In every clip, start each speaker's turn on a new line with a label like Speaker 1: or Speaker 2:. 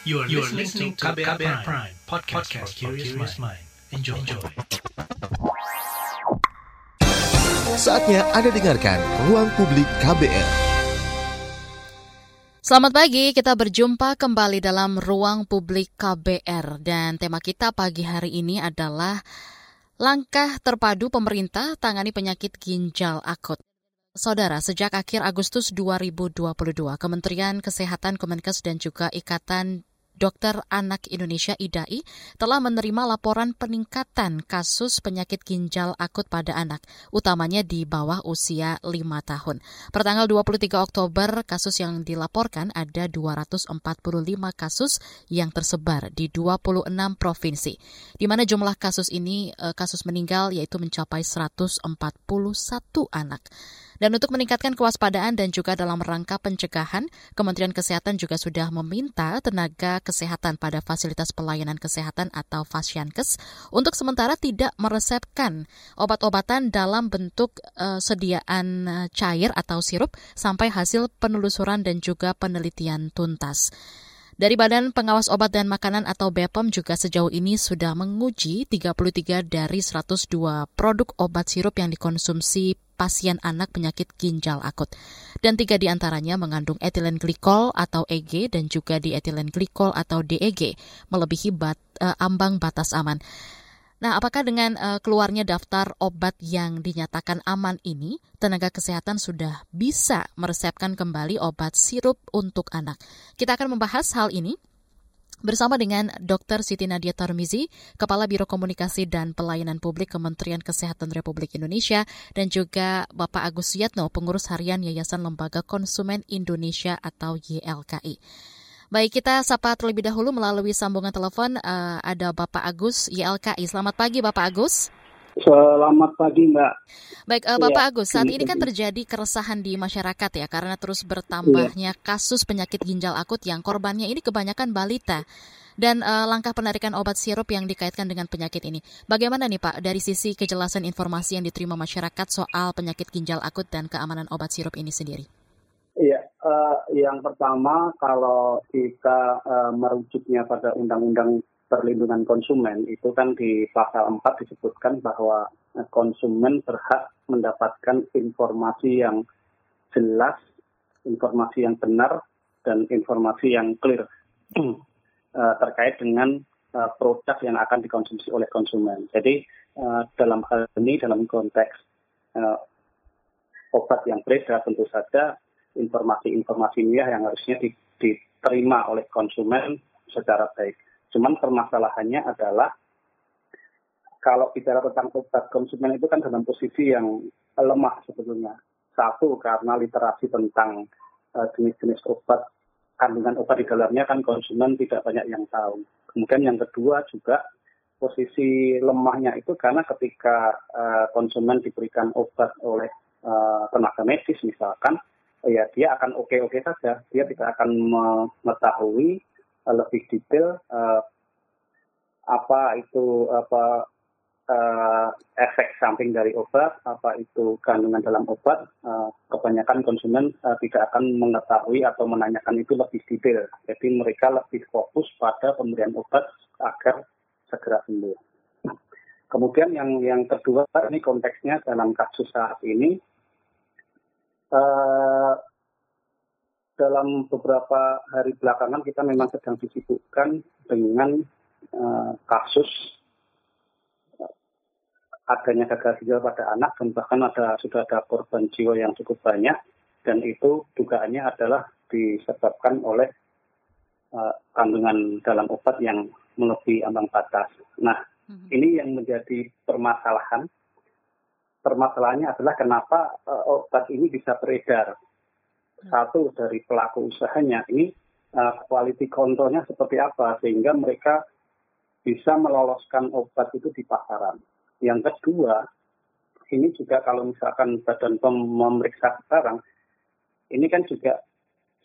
Speaker 1: You are, you are listening to KBR, KBR Prime, Prime podcast, podcast for curious mind. Enjoy. Enjoy.
Speaker 2: Saatnya Anda dengarkan Ruang Publik KBR.
Speaker 3: Selamat pagi, kita berjumpa kembali dalam Ruang Publik KBR dan tema kita pagi hari ini adalah langkah terpadu pemerintah tangani penyakit ginjal akut. Saudara, sejak akhir Agustus 2022, Kementerian Kesehatan Kemenkes dan juga Ikatan Dokter Anak Indonesia IDAI telah menerima laporan peningkatan kasus penyakit ginjal akut pada anak, utamanya di bawah usia 5 tahun. Pertanggal 23 Oktober, kasus yang dilaporkan ada 245 kasus yang tersebar di 26 provinsi, di mana jumlah kasus ini, eh, kasus meninggal yaitu mencapai 141 anak. Dan untuk meningkatkan kewaspadaan dan juga dalam rangka pencegahan, Kementerian Kesehatan juga sudah meminta tenaga kesehatan pada fasilitas pelayanan kesehatan atau Fasyankes untuk sementara tidak meresepkan obat-obatan dalam bentuk uh, sediaan uh, cair atau sirup sampai hasil penelusuran dan juga penelitian tuntas. Dari Badan Pengawas Obat dan Makanan atau BPOM juga sejauh ini sudah menguji 33 dari 102 produk obat sirup yang dikonsumsi pasien anak penyakit ginjal akut. Dan tiga di antaranya mengandung etilen glikol atau EG dan juga di etilen glikol atau DEG, melebihi bat, uh, ambang batas aman. Nah, apakah dengan uh, keluarnya daftar obat yang dinyatakan aman ini, tenaga kesehatan sudah bisa meresepkan kembali obat sirup untuk anak? Kita akan membahas hal ini bersama dengan Dr. Siti Nadia Tarmizi, Kepala Biro Komunikasi dan Pelayanan Publik Kementerian Kesehatan Republik Indonesia, dan juga Bapak Agus Yatno, Pengurus Harian Yayasan Lembaga Konsumen Indonesia atau YLKI. Baik, kita sapa terlebih dahulu melalui sambungan telepon uh, ada Bapak Agus YLKI. Selamat pagi Bapak Agus.
Speaker 4: Selamat pagi Mbak.
Speaker 3: Baik, uh, Bapak ya, Agus, saat ini kan terjadi keresahan di masyarakat ya karena terus bertambahnya ya. kasus penyakit ginjal akut yang korbannya ini kebanyakan balita dan uh, langkah penarikan obat sirup yang dikaitkan dengan penyakit ini. Bagaimana nih Pak dari sisi kejelasan informasi yang diterima masyarakat soal penyakit ginjal akut dan keamanan obat sirup ini sendiri?
Speaker 4: Uh, yang pertama kalau kita uh, merujuknya pada Undang-Undang Perlindungan Konsumen itu kan di pasal 4 disebutkan bahwa konsumen berhak mendapatkan informasi yang jelas, informasi yang benar, dan informasi yang clear uh, terkait dengan uh, produk yang akan dikonsumsi oleh konsumen. Jadi uh, dalam hal ini dalam konteks uh, obat yang beredar tentu saja informasi-informasi ini yang harusnya diterima oleh konsumen secara baik. Cuman permasalahannya adalah kalau bicara tentang obat konsumen itu kan dalam posisi yang lemah sebetulnya. Satu karena literasi tentang uh, jenis-jenis obat kandungan obat di dalamnya kan konsumen tidak banyak yang tahu. Kemudian yang kedua juga posisi lemahnya itu karena ketika uh, konsumen diberikan obat oleh uh, tenaga medis misalkan ya dia akan oke-oke saja. Dia tidak akan mengetahui uh, lebih detail uh, apa itu apa uh, efek samping dari obat, apa itu kandungan dalam obat. Uh, kebanyakan konsumen uh, tidak akan mengetahui atau menanyakan itu lebih detail. Jadi mereka lebih fokus pada pemberian obat agar segera sembuh. Kemudian yang yang kedua ini konteksnya dalam kasus saat ini uh, dalam beberapa hari belakangan kita memang sedang disibukkan dengan uh, kasus uh, adanya gagal ginjal pada anak dan bahkan ada sudah ada korban jiwa yang cukup banyak dan itu dugaannya adalah disebabkan oleh uh, kandungan dalam obat yang melebihi ambang batas. Nah, mm-hmm. ini yang menjadi permasalahan permasalahannya adalah kenapa uh, obat ini bisa beredar. Satu dari pelaku usahanya ini uh, quality seperti apa sehingga mereka bisa meloloskan obat itu di pasaran. Yang kedua, ini juga kalau misalkan Badan POM memeriksa sekarang, ini kan juga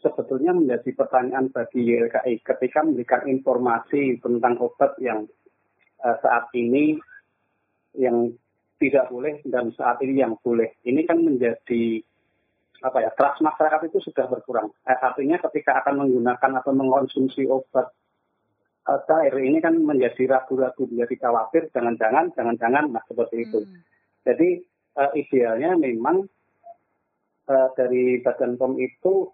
Speaker 4: sebetulnya menjadi pertanyaan bagi YLKI ketika memberikan informasi tentang obat yang uh, saat ini yang tidak boleh dan saat ini yang boleh. Ini kan menjadi apa ya trust masyarakat itu sudah berkurang. Eh, artinya ketika akan menggunakan atau mengkonsumsi obat uh, cair ini kan menjadi ragu-ragu, menjadi khawatir, jangan-jangan, jangan-jangan, nah seperti itu. Hmm. Jadi uh, idealnya memang uh, dari Badan POM itu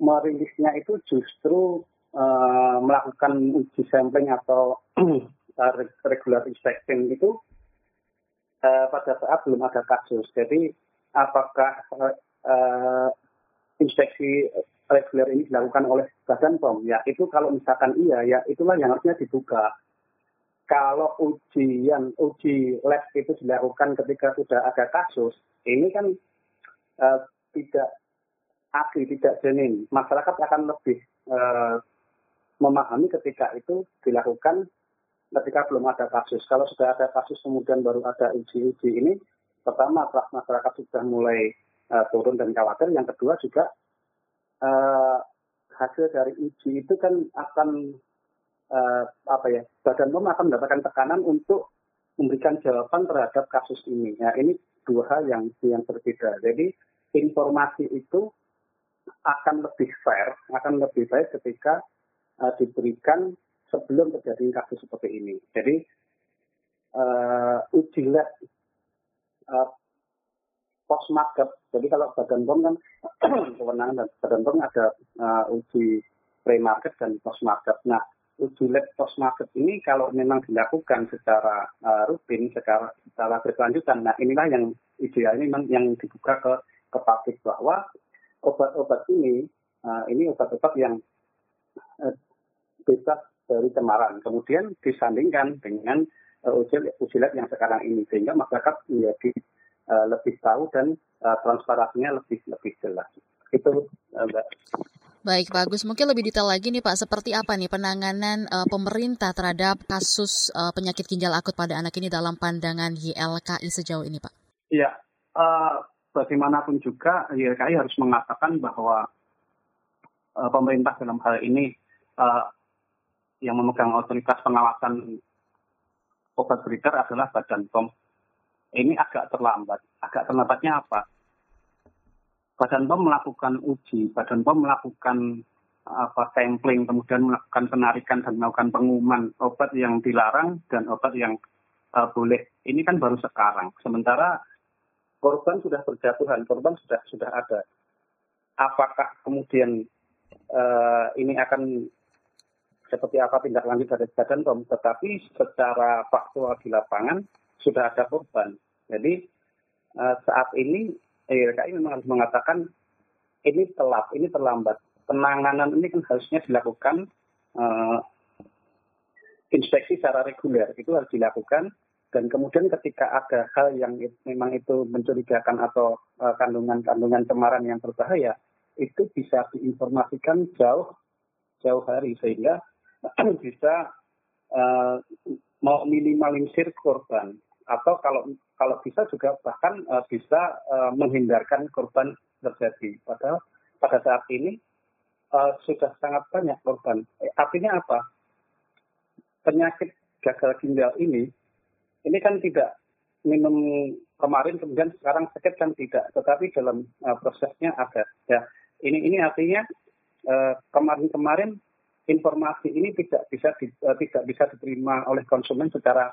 Speaker 4: merilisnya itu justru uh, melakukan uji sampling atau regular inspection itu uh, pada saat belum ada kasus. Jadi apakah uh, uh, inspeksi reguler ini dilakukan oleh Badan POM? Ya itu kalau misalkan iya, ya itulah yang harusnya dibuka. Kalau ujian, uji lab itu dilakukan ketika sudah ada kasus, ini kan uh, tidak asli, tidak jenin. Masyarakat akan lebih uh, memahami ketika itu dilakukan ketika belum ada kasus. Kalau sudah ada kasus kemudian baru ada uji-uji ini, pertama masyarakat sudah mulai uh, turun dan khawatir. Yang kedua juga uh, hasil dari uji itu kan akan uh, apa ya Badan POM akan mendapatkan tekanan untuk memberikan jawaban terhadap kasus ini. Ya ini dua hal yang yang berbeda. Jadi informasi itu akan lebih fair, akan lebih baik ketika uh, diberikan sebelum terjadi kasus seperti ini. Jadi uh, uji lab uh, post market. Jadi kalau Badan POM kan kewenangan Badan POM ada uh, uji pre-market dan post market. Nah, uji lab post market ini kalau memang dilakukan secara uh, rutin, secara secara berkelanjutan, nah inilah yang ideal ini memang yang dibuka ke ke publik bahwa obat-obat ini uh, ini obat-obat yang uh, bebas dari cemaran. Kemudian disandingkan dengan uh, lab yang sekarang ini sehingga masyarakat menjadi uh, lebih tahu dan uh, transparansinya lebih lebih jelas. Itu uh, Mbak.
Speaker 3: Baik, bagus. Mungkin lebih detail lagi nih Pak, seperti apa nih penanganan uh, pemerintah terhadap kasus uh, penyakit ginjal akut pada anak ini dalam pandangan YLKI sejauh ini Pak?
Speaker 4: Iya, uh, bagaimanapun juga YLKI harus mengatakan bahwa uh, pemerintah dalam hal ini uh, yang memegang otoritas pengawasan obat beredar adalah Badan POM ini agak terlambat. Agak terlambatnya apa? Badan POM melakukan uji, Badan POM melakukan apa sampling, kemudian melakukan penarikan dan melakukan pengumuman obat yang dilarang dan obat yang uh, boleh. Ini kan baru sekarang. Sementara korban sudah berjatuhan, korban sudah sudah ada. Apakah kemudian uh, ini akan seperti apa tindak lanjut dari Badan POM? Tetapi secara faktual di lapangan sudah ada korban. Jadi uh, saat ini YLKI memang harus mengatakan ini telat, ini terlambat. Penanganan ini kan harusnya dilakukan uh, inspeksi secara reguler, itu harus dilakukan. Dan kemudian ketika ada hal yang memang itu mencurigakan atau uh, kandungan-kandungan cemaran yang berbahaya, itu bisa diinformasikan jauh jauh hari sehingga bisa uh, mau minimalisir korban atau kalau kalau bisa juga bahkan uh, bisa uh, menghindarkan korban terjadi. Padahal pada saat ini uh, sudah sangat banyak korban. Artinya apa? Penyakit gagal ginjal ini ini kan tidak minum kemarin kemudian sekarang sakit kan tidak, tetapi dalam uh, prosesnya ada. Ya, ini ini artinya kemarin-kemarin informasi ini tidak bisa di, uh, tidak bisa diterima oleh konsumen secara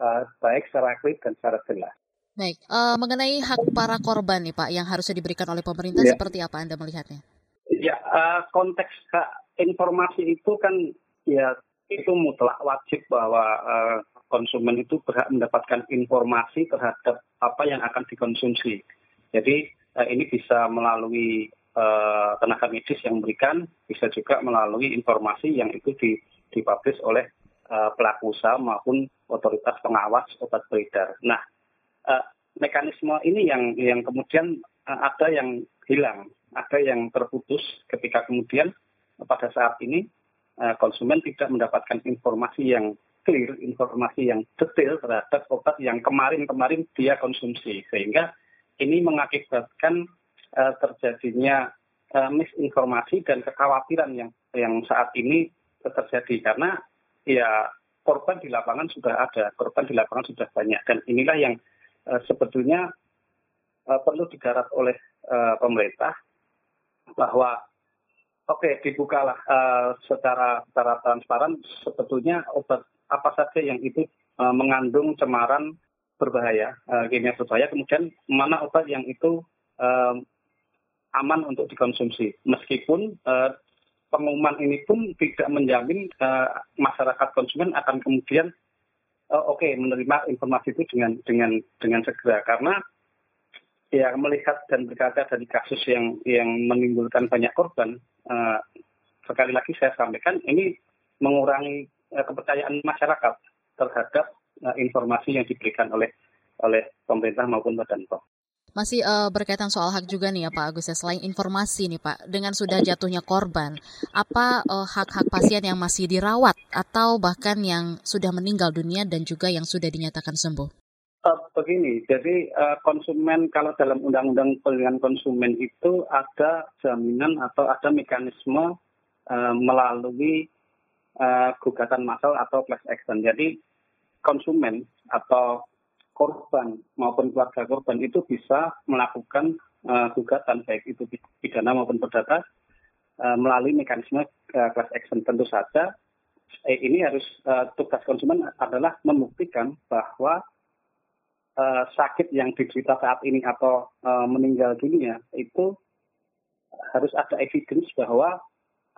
Speaker 4: uh, baik secara klik dan secara jelas.
Speaker 3: Baik, uh, mengenai hak para korban nih Pak yang harusnya diberikan oleh pemerintah ya. seperti apa Anda melihatnya?
Speaker 4: Ya, uh, konteks hak informasi itu kan ya itu mutlak wajib bahwa uh, konsumen itu berhak mendapatkan informasi terhadap apa yang akan dikonsumsi. Jadi uh, ini bisa melalui uh, tenaga medis yang memberikan, bisa juga melalui informasi yang itu dipublish oleh uh, pelaku usaha maupun otoritas pengawas obat beredar. Nah, uh, mekanisme ini yang yang kemudian uh, ada yang hilang, ada yang terputus ketika kemudian pada saat ini uh, konsumen tidak mendapatkan informasi yang clear, informasi yang detail terhadap obat yang kemarin-kemarin dia konsumsi, sehingga ini mengakibatkan terjadinya uh, misinformasi dan kekhawatiran yang yang saat ini terjadi. Karena ya korban di lapangan sudah ada, korban di lapangan sudah banyak. Dan inilah yang uh, sebetulnya uh, perlu digarap oleh uh, pemerintah bahwa Oke, dibukalah uh, secara secara transparan. Sebetulnya obat apa saja yang itu uh, mengandung cemaran berbahaya, uh, kimia berbahaya, kemudian mana obat yang itu uh, aman untuk dikonsumsi. Meskipun uh, pengumuman ini pun tidak menjamin uh, masyarakat konsumen akan kemudian uh, oke okay, menerima informasi itu dengan dengan dengan segera karena ya melihat dan berkata dari kasus yang yang menimbulkan banyak korban, uh, sekali lagi saya sampaikan ini mengurangi uh, kepercayaan masyarakat terhadap uh, informasi yang diberikan oleh oleh pemerintah maupun badan pom.
Speaker 3: Masih uh, berkaitan soal hak juga nih ya Pak Agus ya. Selain informasi nih Pak, dengan sudah jatuhnya korban, apa hak-hak uh, pasien yang masih dirawat atau bahkan yang sudah meninggal dunia dan juga yang sudah dinyatakan sembuh?
Speaker 4: Uh, begini, jadi uh, konsumen kalau dalam undang-undang perlindungan konsumen itu ada jaminan atau ada mekanisme uh, melalui uh, gugatan massal atau class action. Jadi konsumen atau korban maupun keluarga korban itu bisa melakukan uh, gugatan baik itu pidana maupun perdata uh, melalui mekanisme uh, class action. Tentu saja eh, ini harus uh, tugas konsumen adalah membuktikan bahwa uh, sakit yang diderita saat ini atau uh, meninggal dunia itu harus ada evidence bahwa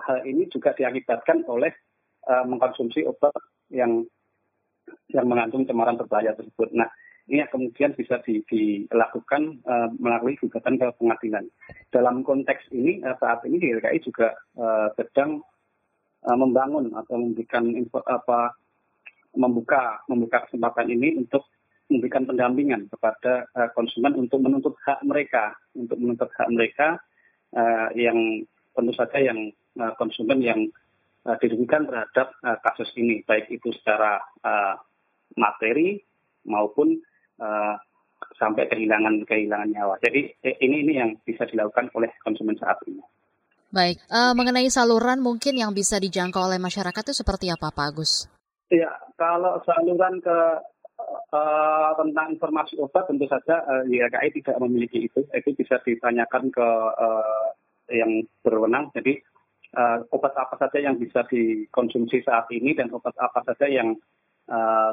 Speaker 4: hal ini juga diakibatkan oleh uh, mengkonsumsi obat yang yang mengandung cemaran berbahaya tersebut. Nah, ini yang kemudian bisa di, dilakukan uh, melalui gugatan ke pengadilan. Dalam konteks ini uh, saat ini DLKI juga uh, sedang uh, membangun atau memberikan info apa membuka membuka kesempatan ini untuk memberikan pendampingan kepada uh, konsumen untuk menuntut hak mereka, untuk menuntut hak mereka uh, yang tentu saja yang uh, konsumen yang uh, dirugikan terhadap uh, kasus ini, baik itu secara uh, materi maupun uh, sampai kehilangan kehilangan nyawa. Jadi ini ini yang bisa dilakukan oleh konsumen saat ini.
Speaker 3: Baik, uh, mengenai saluran mungkin yang bisa dijangkau oleh masyarakat itu seperti apa, Pak Agus?
Speaker 4: Ya, kalau saluran ke uh, tentang informasi obat tentu saja uh, YLKI tidak memiliki itu. Itu bisa ditanyakan ke uh, yang berwenang. Jadi uh, obat apa saja yang bisa dikonsumsi saat ini dan obat apa saja yang uh,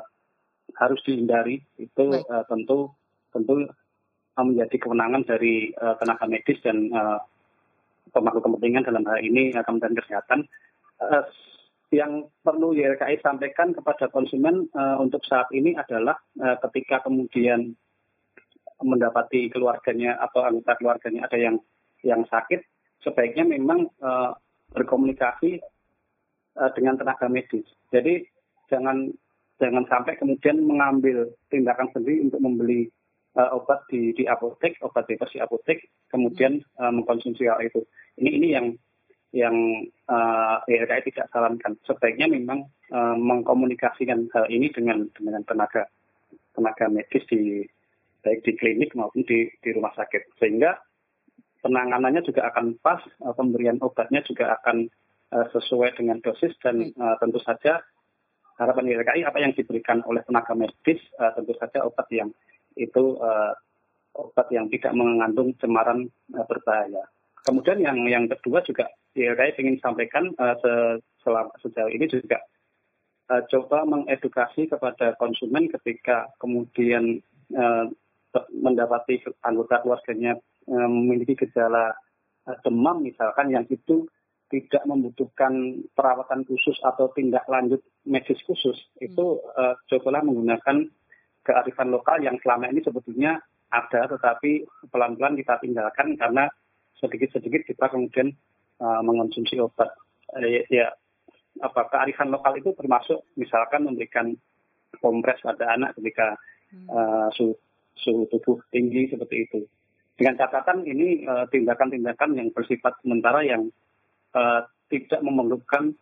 Speaker 4: harus dihindari itu uh, tentu tentu menjadi kewenangan dari uh, tenaga medis dan uh, pemangku kepentingan dalam hal ini uh, Kementerian Kesehatan. Uh, yang perlu YLKI sampaikan kepada konsumen uh, untuk saat ini adalah uh, ketika kemudian mendapati keluarganya atau anggota keluarganya ada yang yang sakit, sebaiknya memang uh, berkomunikasi uh, dengan tenaga medis. Jadi jangan jangan sampai kemudian mengambil tindakan sendiri untuk membeli uh, obat di, di apotek, obat bebas di apotek, kemudian uh, mengkonsumsi hal itu. Ini ini yang yang uh, tidak sarankan. Sebaiknya memang uh, mengkomunikasikan hal ini dengan dengan tenaga tenaga medis di baik di klinik maupun di di rumah sakit sehingga penanganannya juga akan pas, uh, pemberian obatnya juga akan uh, sesuai dengan dosis dan uh, tentu saja harapan YLKI apa yang diberikan oleh tenaga medis uh, tentu saja obat yang itu uh, obat yang tidak mengandung cemaran uh, berbahaya. Kemudian yang yang kedua juga saya ingin sampaikan uh, selama sejauh ini juga uh, coba mengedukasi kepada konsumen ketika kemudian uh, mendapati anggota keluarganya uh, memiliki gejala uh, demam misalkan yang itu tidak membutuhkan perawatan khusus atau tindak lanjut medis khusus hmm. itu uh, cobalah menggunakan kearifan lokal yang selama ini sebetulnya ada tetapi pelan-pelan kita tinggalkan karena sedikit-sedikit kita kemudian uh, mengonsumsi obat. Uh, ya, ya, apa kearifan lokal itu termasuk misalkan memberikan kompres pada anak ketika uh, suhu, suhu tubuh tinggi seperti itu. Dengan catatan ini tindakan-tindakan uh, yang bersifat sementara yang uh, tidak memerlukan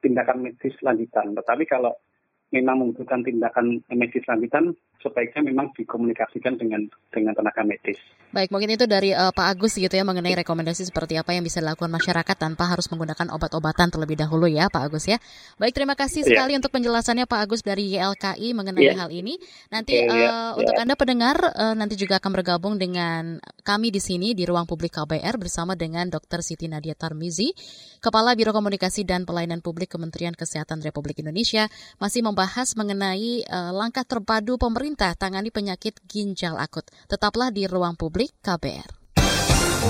Speaker 4: tindakan medis lanjutan. Tetapi kalau memang membutuhkan tindakan medis lanjutan sebaiknya memang dikomunikasikan dengan dengan tenaga medis.
Speaker 3: Baik, mungkin itu dari uh, Pak Agus gitu ya mengenai rekomendasi seperti apa yang bisa dilakukan masyarakat tanpa harus menggunakan obat-obatan terlebih dahulu ya Pak Agus ya. Baik, terima kasih yeah. sekali untuk penjelasannya Pak Agus dari YLKI mengenai yeah. hal ini. Nanti yeah, yeah, uh, untuk Anda pendengar uh, nanti juga akan bergabung dengan kami di sini di ruang publik KBR bersama dengan Dr. Siti Nadia Tarmizi, Kepala Biro Komunikasi dan Pelayanan Publik Kementerian Kesehatan Republik Indonesia masih membahas mengenai uh, langkah terpadu pemerintah tangani penyakit ginjal akut. Tetaplah di ruang publik Publik KBR.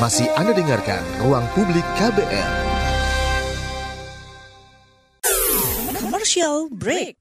Speaker 2: Masih Anda dengarkan Ruang Publik KBR.
Speaker 5: Commercial break.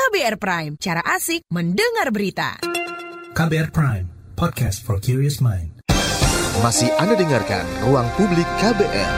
Speaker 5: KBR Prime, cara asik mendengar berita.
Speaker 1: KBR Prime, podcast for curious mind.
Speaker 2: Masih Anda dengarkan Ruang Publik KBR.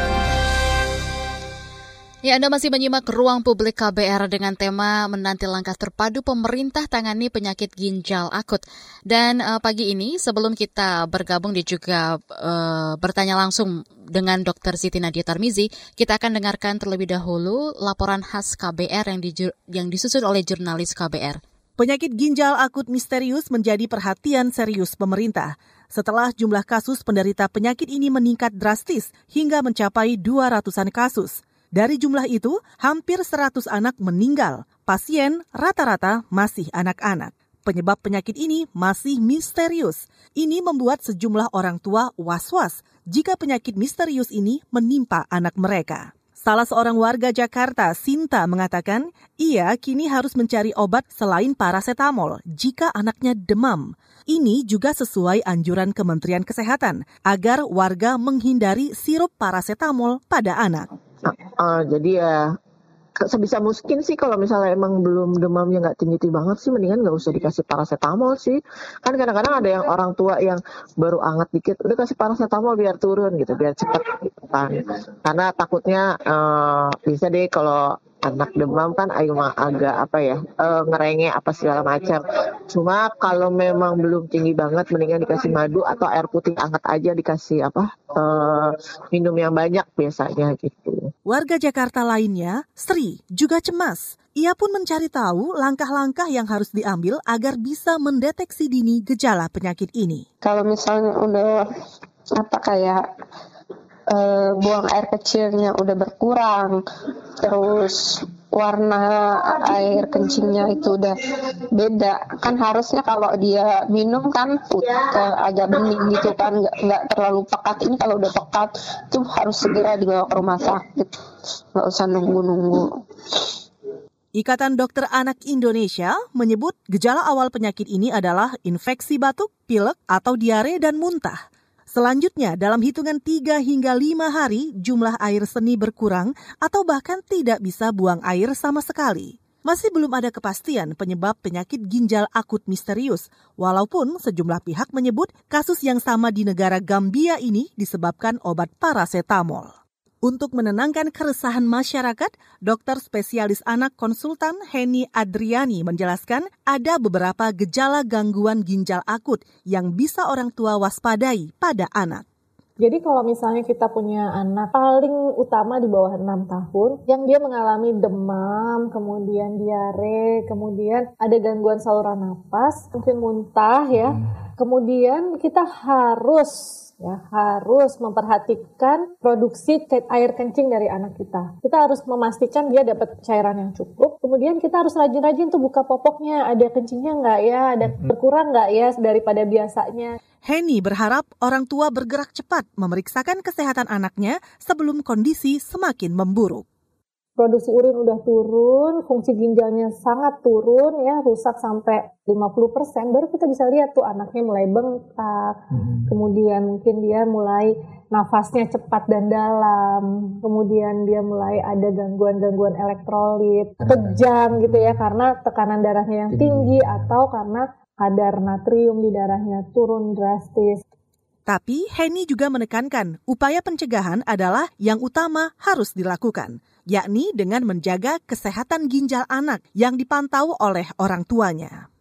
Speaker 3: Ya, Anda masih menyimak ruang publik KBR dengan tema menanti langkah terpadu pemerintah tangani penyakit ginjal akut. Dan uh, pagi ini sebelum kita bergabung dia juga uh, bertanya langsung dengan Dr. Siti Nadia Tarmizi, kita akan dengarkan terlebih dahulu laporan khas KBR yang, di, yang disusun oleh jurnalis KBR.
Speaker 6: Penyakit ginjal akut misterius menjadi perhatian serius pemerintah setelah jumlah kasus penderita penyakit ini meningkat drastis hingga mencapai 200-an kasus. Dari jumlah itu, hampir 100 anak meninggal. Pasien rata-rata masih anak-anak. Penyebab penyakit ini masih misterius. Ini membuat sejumlah orang tua was-was jika penyakit misterius ini menimpa anak mereka. Salah seorang warga Jakarta, Sinta, mengatakan ia kini harus mencari obat selain paracetamol jika anaknya demam. Ini juga sesuai anjuran Kementerian Kesehatan agar warga menghindari sirup paracetamol pada anak.
Speaker 7: Uh, jadi ya sebisa mungkin sih kalau misalnya emang belum demamnya nggak tinggi-tinggi banget sih mendingan nggak usah dikasih paracetamol sih. Kan kadang-kadang ada yang orang tua yang baru anget dikit udah kasih paracetamol biar turun gitu biar cepat kan. Karena takutnya uh, bisa deh kalau anak demam kan agak apa ya uh, ngerenge apa segala macam. Cuma kalau memang belum tinggi banget mendingan dikasih madu atau air putih hangat aja dikasih apa uh, minum yang banyak biasanya gitu.
Speaker 6: Warga Jakarta lainnya, Sri, juga cemas. Ia pun mencari tahu langkah-langkah yang harus diambil agar bisa mendeteksi dini gejala penyakit ini.
Speaker 8: Kalau misalnya udah apa kayak uh, buang air kecilnya udah berkurang, terus warna air kencingnya itu udah beda. Kan harusnya kalau dia minum kan uh, agak bening gitu kan nggak nggak terlalu pekat. Ini kalau udah pekat itu harus segera dibawa ke rumah sakit. Nggak usah nunggu-nunggu.
Speaker 6: Ikatan Dokter Anak Indonesia menyebut gejala awal penyakit ini adalah infeksi batuk, pilek, atau diare dan muntah. Selanjutnya, dalam hitungan 3 hingga 5 hari, jumlah air seni berkurang atau bahkan tidak bisa buang air sama sekali. Masih belum ada kepastian penyebab penyakit ginjal akut misterius, walaupun sejumlah pihak menyebut kasus yang sama di negara Gambia ini disebabkan obat paracetamol. Untuk menenangkan keresahan masyarakat, dokter spesialis anak konsultan Heni Adriani menjelaskan ada beberapa gejala gangguan ginjal akut yang bisa orang tua waspadai pada anak.
Speaker 9: Jadi kalau misalnya kita punya anak paling utama di bawah 6 tahun yang dia mengalami demam, kemudian diare, kemudian ada gangguan saluran nafas, mungkin muntah ya. Hmm. Kemudian kita harus ya harus memperhatikan produksi air kencing dari anak kita. Kita harus memastikan dia dapat cairan yang cukup. Kemudian kita harus rajin-rajin tuh buka popoknya, ada kencingnya nggak ya, ada berkurang nggak ya daripada biasanya.
Speaker 6: Henny berharap orang tua bergerak cepat memeriksakan kesehatan anaknya sebelum kondisi semakin memburuk
Speaker 9: produksi urin udah turun, fungsi ginjalnya sangat turun ya, rusak sampai 50%, baru kita bisa lihat tuh anaknya mulai bengkak, hmm. kemudian mungkin dia mulai nafasnya cepat dan dalam, kemudian dia mulai ada gangguan-gangguan elektrolit, kejang gitu ya, karena tekanan darahnya yang tinggi atau karena kadar natrium di darahnya turun drastis.
Speaker 6: Tapi Henny juga menekankan upaya pencegahan adalah yang utama harus dilakukan yakni dengan menjaga kesehatan ginjal anak yang dipantau oleh orang tuanya.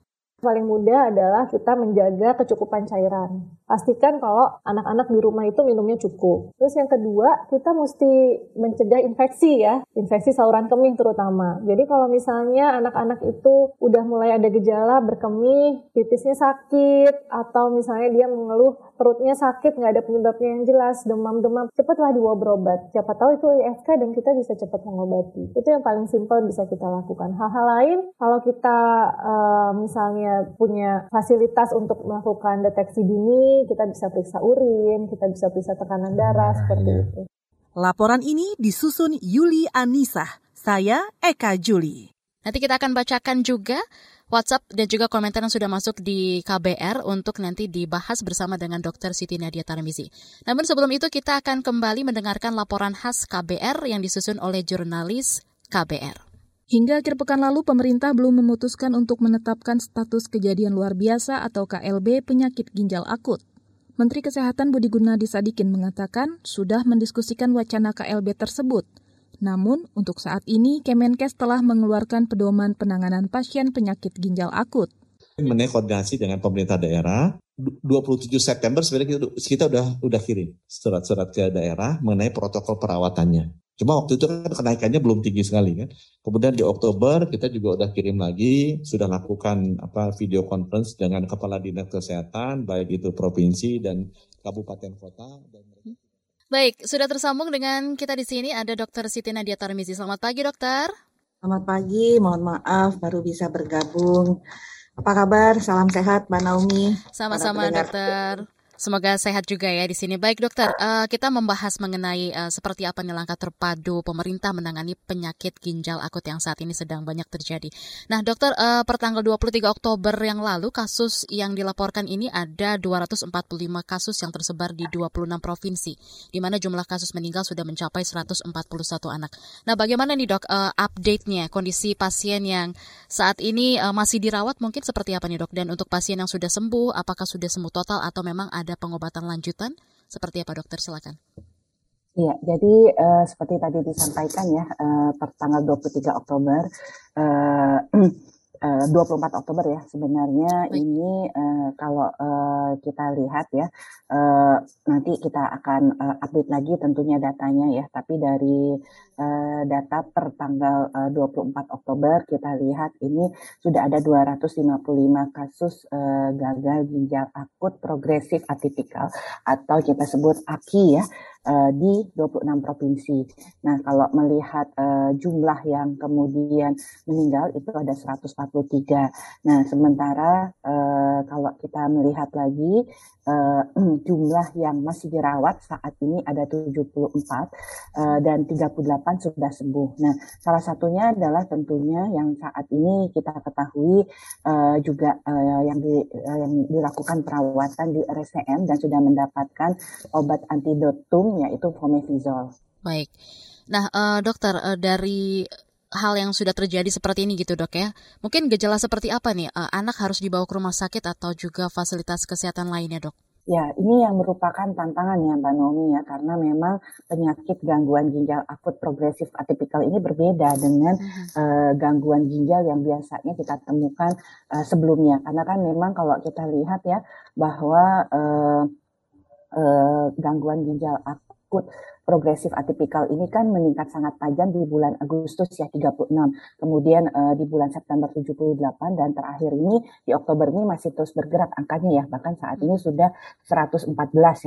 Speaker 9: Paling mudah adalah kita menjaga kecukupan cairan. Pastikan kalau anak-anak di rumah itu minumnya cukup. Terus yang kedua, kita mesti mencegah infeksi ya, infeksi saluran kemih terutama. Jadi kalau misalnya anak-anak itu udah mulai ada gejala berkemih, pipisnya sakit, atau misalnya dia mengeluh perutnya sakit, nggak ada penyebabnya yang jelas, demam-demam, cepatlah dibawa berobat. Siapa tahu itu IFK dan kita bisa cepat mengobati. Itu yang paling simpel bisa kita lakukan. Hal-hal lain, kalau kita uh, misalnya punya fasilitas untuk melakukan deteksi dini, kita bisa periksa urin, kita bisa periksa tekanan darah, nah, seperti iya. itu.
Speaker 6: Laporan ini disusun Yuli Anissa. Saya Eka Juli.
Speaker 3: Nanti kita akan bacakan juga WhatsApp dan juga komentar yang sudah masuk di KBR untuk nanti dibahas bersama dengan Dr. Siti Nadia Tarmizi. Namun sebelum itu kita akan kembali mendengarkan laporan khas KBR yang disusun oleh jurnalis KBR.
Speaker 10: Hingga akhir pekan lalu, pemerintah belum memutuskan untuk menetapkan status kejadian luar biasa atau KLB penyakit ginjal akut. Menteri Kesehatan Budi Gunadi Sadikin mengatakan sudah mendiskusikan wacana KLB tersebut. Namun, untuk saat ini, Kemenkes telah mengeluarkan pedoman penanganan pasien penyakit ginjal akut.
Speaker 11: Mengenai koordinasi dengan pemerintah daerah, 27 September sebenarnya kita, kita udah udah kirim surat-surat ke daerah mengenai protokol perawatannya. Cuma waktu itu kan kenaikannya belum tinggi sekali kan. Kemudian di Oktober kita juga udah kirim lagi, sudah lakukan apa video conference dengan kepala dinas kesehatan baik itu provinsi dan kabupaten kota dan
Speaker 3: Baik, sudah tersambung dengan kita di sini ada Dr. Siti Nadia Tarmizi. Selamat pagi, Dokter.
Speaker 12: Selamat pagi, mohon maaf baru bisa bergabung. Apa kabar? Salam sehat, Mbak Naomi.
Speaker 3: Sama-sama, Dokter. Semoga sehat juga ya di sini. Baik dokter, uh, kita membahas mengenai uh, seperti apa nih langkah terpadu pemerintah menangani penyakit ginjal akut yang saat ini sedang banyak terjadi. Nah dokter, uh, per tanggal 23 Oktober yang lalu kasus yang dilaporkan ini ada 245 kasus yang tersebar di 26 provinsi, di mana jumlah kasus meninggal sudah mencapai 141 anak. Nah bagaimana nih dok update-nya kondisi pasien yang saat ini masih dirawat mungkin seperti apa nih dok? Dan untuk pasien yang sudah sembuh, apakah sudah sembuh total atau memang ada ada pengobatan lanjutan? Seperti apa dokter? Silakan.
Speaker 12: Iya, jadi uh, seperti tadi disampaikan ya, uh, per tanggal 23 Oktober, uh, 24 Oktober ya sebenarnya Baik. ini uh, kalau uh, kita lihat ya uh, nanti kita akan uh, update lagi tentunya datanya ya tapi dari uh, data per tanggal uh, 24 Oktober kita lihat ini sudah ada 255 kasus uh, gagal ginjal akut progresif atipikal atau kita sebut AKI ya uh, di 26 provinsi. Nah, kalau melihat uh, jumlah yang kemudian meninggal itu ada 143. Nah, sementara uh, kalau kita melihat lagi uh, jumlah yang masih dirawat saat ini ada 74 uh, dan 38 sudah sembuh. Nah, salah satunya adalah tentunya yang saat ini kita ketahui uh, juga uh, yang, di, uh, yang dilakukan perawatan di RSCM dan sudah mendapatkan obat antidotum yaitu fomepizol.
Speaker 3: Baik. Nah, uh, dokter uh, dari hal yang sudah terjadi seperti ini gitu dok ya. Mungkin gejala seperti apa nih? Uh, anak harus dibawa ke rumah sakit atau juga fasilitas kesehatan lainnya dok?
Speaker 12: Ya, ini yang merupakan tantangan ya Mbak Nomi ya, karena memang penyakit gangguan ginjal akut progresif atipikal ini berbeda dengan uh, gangguan ginjal yang biasanya kita temukan uh, sebelumnya. Karena kan memang kalau kita lihat ya bahwa uh, uh, gangguan ginjal akut progresif atipikal ini kan meningkat sangat tajam di bulan Agustus ya 36, kemudian uh, di bulan September 78 dan terakhir ini di Oktober ini masih terus bergerak angkanya ya, bahkan saat ini sudah 114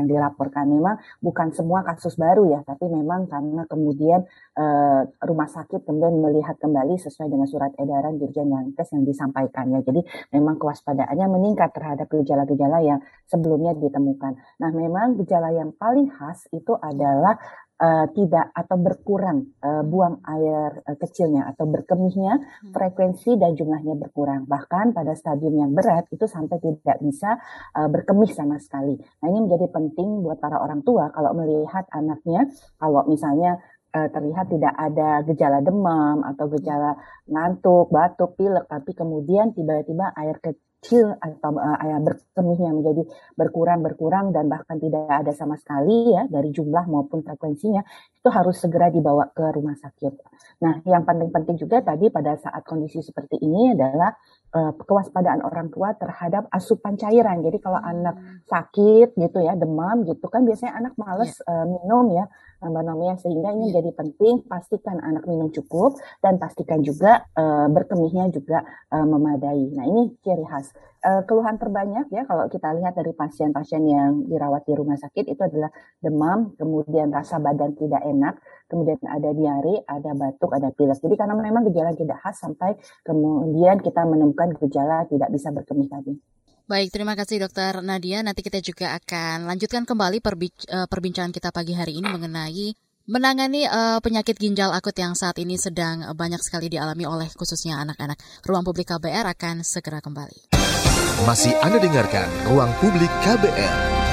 Speaker 12: yang dilaporkan. Memang bukan semua kasus baru ya, tapi memang karena kemudian uh, rumah sakit kemudian melihat kembali sesuai dengan surat edaran Dirjen Yankes yang disampaikannya. Jadi memang kewaspadaannya meningkat terhadap gejala-gejala yang sebelumnya ditemukan. Nah, memang gejala yang paling khas itu adalah uh, tidak atau berkurang uh, buang air uh, kecilnya atau berkemihnya hmm. frekuensi dan jumlahnya berkurang bahkan pada stadium yang berat itu sampai tidak bisa uh, berkemih sama sekali. Nah ini menjadi penting buat para orang tua kalau melihat anaknya kalau misalnya terlihat tidak ada gejala demam atau gejala ngantuk, batuk, pilek, tapi kemudian tiba-tiba air ke kecil atau uh, berkemihnya menjadi berkurang berkurang dan bahkan tidak ada sama sekali ya dari jumlah maupun frekuensinya itu harus segera dibawa ke rumah sakit. Nah, yang penting-penting juga tadi pada saat kondisi seperti ini adalah uh, kewaspadaan orang tua terhadap asupan cairan. Jadi kalau hmm. anak sakit gitu ya, demam gitu kan biasanya anak males yeah. uh, minum ya Mbak Nomia sehingga ini yeah. jadi penting pastikan anak minum cukup dan pastikan juga uh, berkemihnya juga uh, memadai. Nah ini ciri khas. Uh, keluhan terbanyak ya kalau kita lihat dari pasien-pasien yang dirawat di rumah sakit itu adalah demam, kemudian rasa badan tidak enak, kemudian ada diare, ada batuk, ada pilek. Jadi karena memang gejala tidak khas sampai kemudian kita menemukan gejala tidak bisa berkemih tadi.
Speaker 3: Baik, terima kasih Dokter Nadia. Nanti kita juga akan lanjutkan kembali eh, perbincangan kita pagi hari ini mengenai menangani uh, penyakit ginjal akut yang saat ini sedang banyak sekali dialami oleh khususnya anak-anak. Ruang Publik KBR akan segera kembali.
Speaker 2: Masih Anda dengarkan Ruang Publik KBR.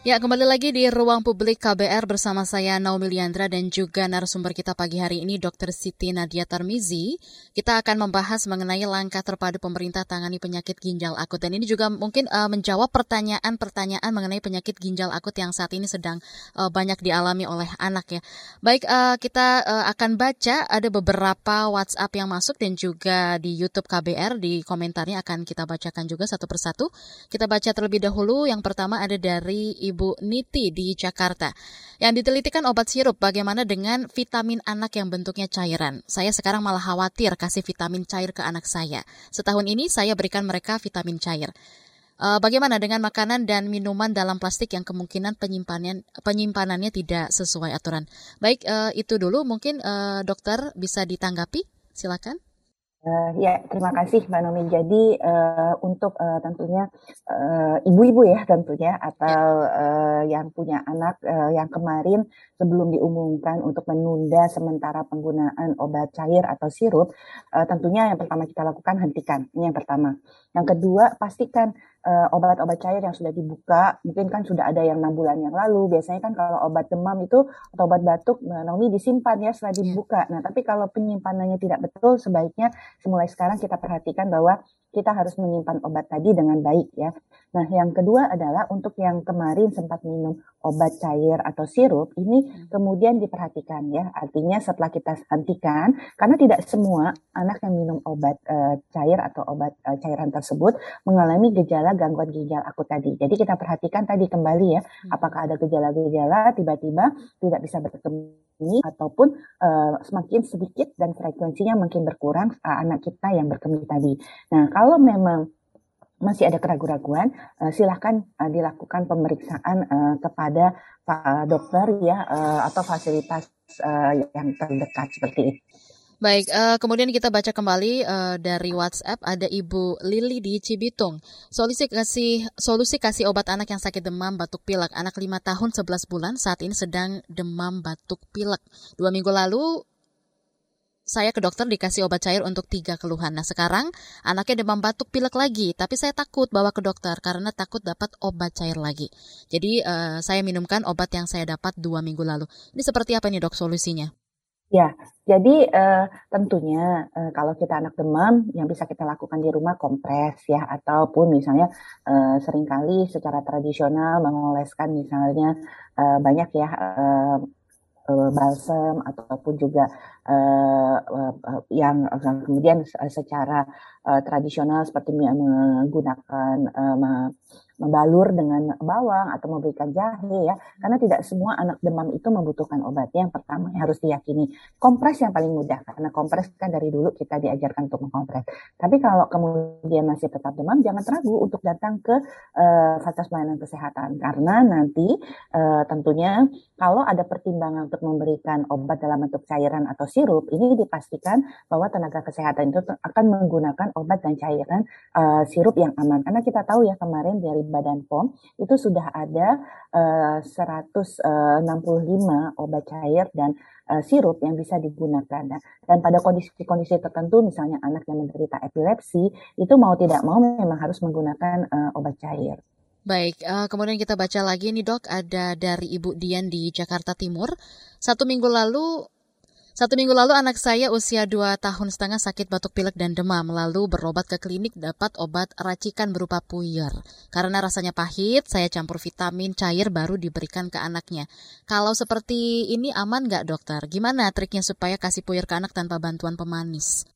Speaker 3: Ya, kembali lagi di ruang publik KBR bersama saya Naomi Liandra dan juga narasumber kita pagi hari ini Dr. Siti Nadia Tarmizi. Kita akan membahas mengenai langkah terpadu pemerintah tangani penyakit ginjal akut dan ini juga mungkin uh, menjawab pertanyaan-pertanyaan mengenai penyakit ginjal akut yang saat ini sedang uh, banyak dialami oleh anak ya. Baik, uh, kita uh, akan baca ada beberapa WhatsApp yang masuk dan juga di YouTube KBR di komentarnya akan kita bacakan juga satu persatu. Kita baca terlebih dahulu. Yang pertama ada dari Ibu Niti di Jakarta. Yang ditelitikan obat sirup bagaimana dengan vitamin anak yang bentuknya cairan. Saya sekarang malah khawatir kasih vitamin cair ke anak saya. Setahun ini saya berikan mereka vitamin cair. Eh, bagaimana dengan makanan dan minuman dalam plastik yang kemungkinan penyimpanan penyimpanannya tidak sesuai aturan? Baik, uh, itu dulu mungkin uh, dokter bisa ditanggapi. Silakan.
Speaker 12: Uh, ya, terima kasih Mbak Nomi. Jadi uh, untuk uh, tentunya ibu-ibu uh, ya tentunya atau uh, yang punya anak uh, yang kemarin sebelum diumumkan untuk menunda sementara penggunaan obat cair atau sirup, uh, tentunya yang pertama kita lakukan hentikan. Ini yang pertama. Yang kedua, pastikan obat obat-obat cair yang sudah dibuka, mungkin kan sudah ada yang enam bulan yang lalu. Biasanya kan kalau obat demam itu atau obat batuk, Mbak Nomi disimpan ya setelah iya. dibuka. Nah, tapi kalau penyimpanannya tidak betul, sebaiknya mulai sekarang kita perhatikan bahwa kita harus menyimpan obat tadi dengan baik ya. Nah, yang kedua adalah untuk yang kemarin sempat minum obat cair atau sirup, ini hmm. kemudian diperhatikan ya. Artinya setelah kita hentikan, karena tidak semua anak yang minum obat uh, cair atau obat uh, cairan tersebut mengalami gejala gangguan ginjal akut tadi. Jadi kita perhatikan tadi kembali ya, hmm. apakah ada gejala-gejala tiba-tiba tidak bisa berkembang ataupun uh, semakin sedikit dan frekuensinya makin berkurang uh, anak kita yang berkemih tadi. Nah, kalau memang masih ada keraguan-raguan, uh, silahkan uh, dilakukan pemeriksaan uh, kepada uh, dokter ya uh, atau fasilitas uh, yang terdekat seperti itu.
Speaker 3: Baik, uh, kemudian kita baca kembali uh, dari WhatsApp ada Ibu Lili di Cibitung. Solusi kasih solusi kasih obat anak yang sakit demam batuk pilek. Anak 5 tahun 11 bulan saat ini sedang demam batuk pilek. Dua minggu lalu saya ke dokter dikasih obat cair untuk tiga keluhan. Nah sekarang anaknya demam batuk pilek lagi, tapi saya takut bawa ke dokter karena takut dapat obat cair lagi. Jadi uh, saya minumkan obat yang saya dapat dua minggu lalu. Ini seperti apa nih dok solusinya?
Speaker 12: Ya, jadi uh, tentunya uh, kalau kita anak demam, yang bisa kita lakukan di rumah kompres ya, ataupun misalnya uh, sering kali secara tradisional mengoleskan misalnya uh, banyak ya uh, balsam ataupun juga uh, yang kemudian secara uh, tradisional seperti menggunakan uh, membalur dengan bawang atau memberikan jahe ya. Karena tidak semua anak demam itu membutuhkan obat. Yang pertama yang harus diyakini kompres yang paling mudah karena kompres kan dari dulu kita diajarkan untuk mengkompres. Tapi kalau kemudian masih tetap demam, jangan ragu untuk datang ke uh, fasilitas pelayanan kesehatan karena nanti uh, tentunya kalau ada pertimbangan untuk memberikan obat dalam bentuk cairan atau sirup, ini dipastikan bahwa tenaga kesehatan itu akan menggunakan obat dan cairan uh, sirup yang aman. Karena kita tahu ya kemarin dari Badan POM itu sudah ada uh, 165 obat cair dan uh, sirup yang bisa digunakan. Nah, dan pada kondisi-kondisi tertentu, misalnya anak yang menderita epilepsi, itu mau tidak mau memang harus menggunakan uh, obat cair.
Speaker 3: Baik, kemudian kita baca lagi nih dok, ada dari Ibu Dian di Jakarta Timur. Satu minggu lalu satu minggu lalu anak saya usia 2 tahun setengah sakit batuk pilek dan demam, lalu berobat ke klinik dapat obat racikan berupa puyer. Karena rasanya pahit, saya campur vitamin cair baru diberikan ke anaknya. Kalau seperti ini aman nggak dokter? Gimana triknya supaya kasih puyer ke anak tanpa bantuan pemanis?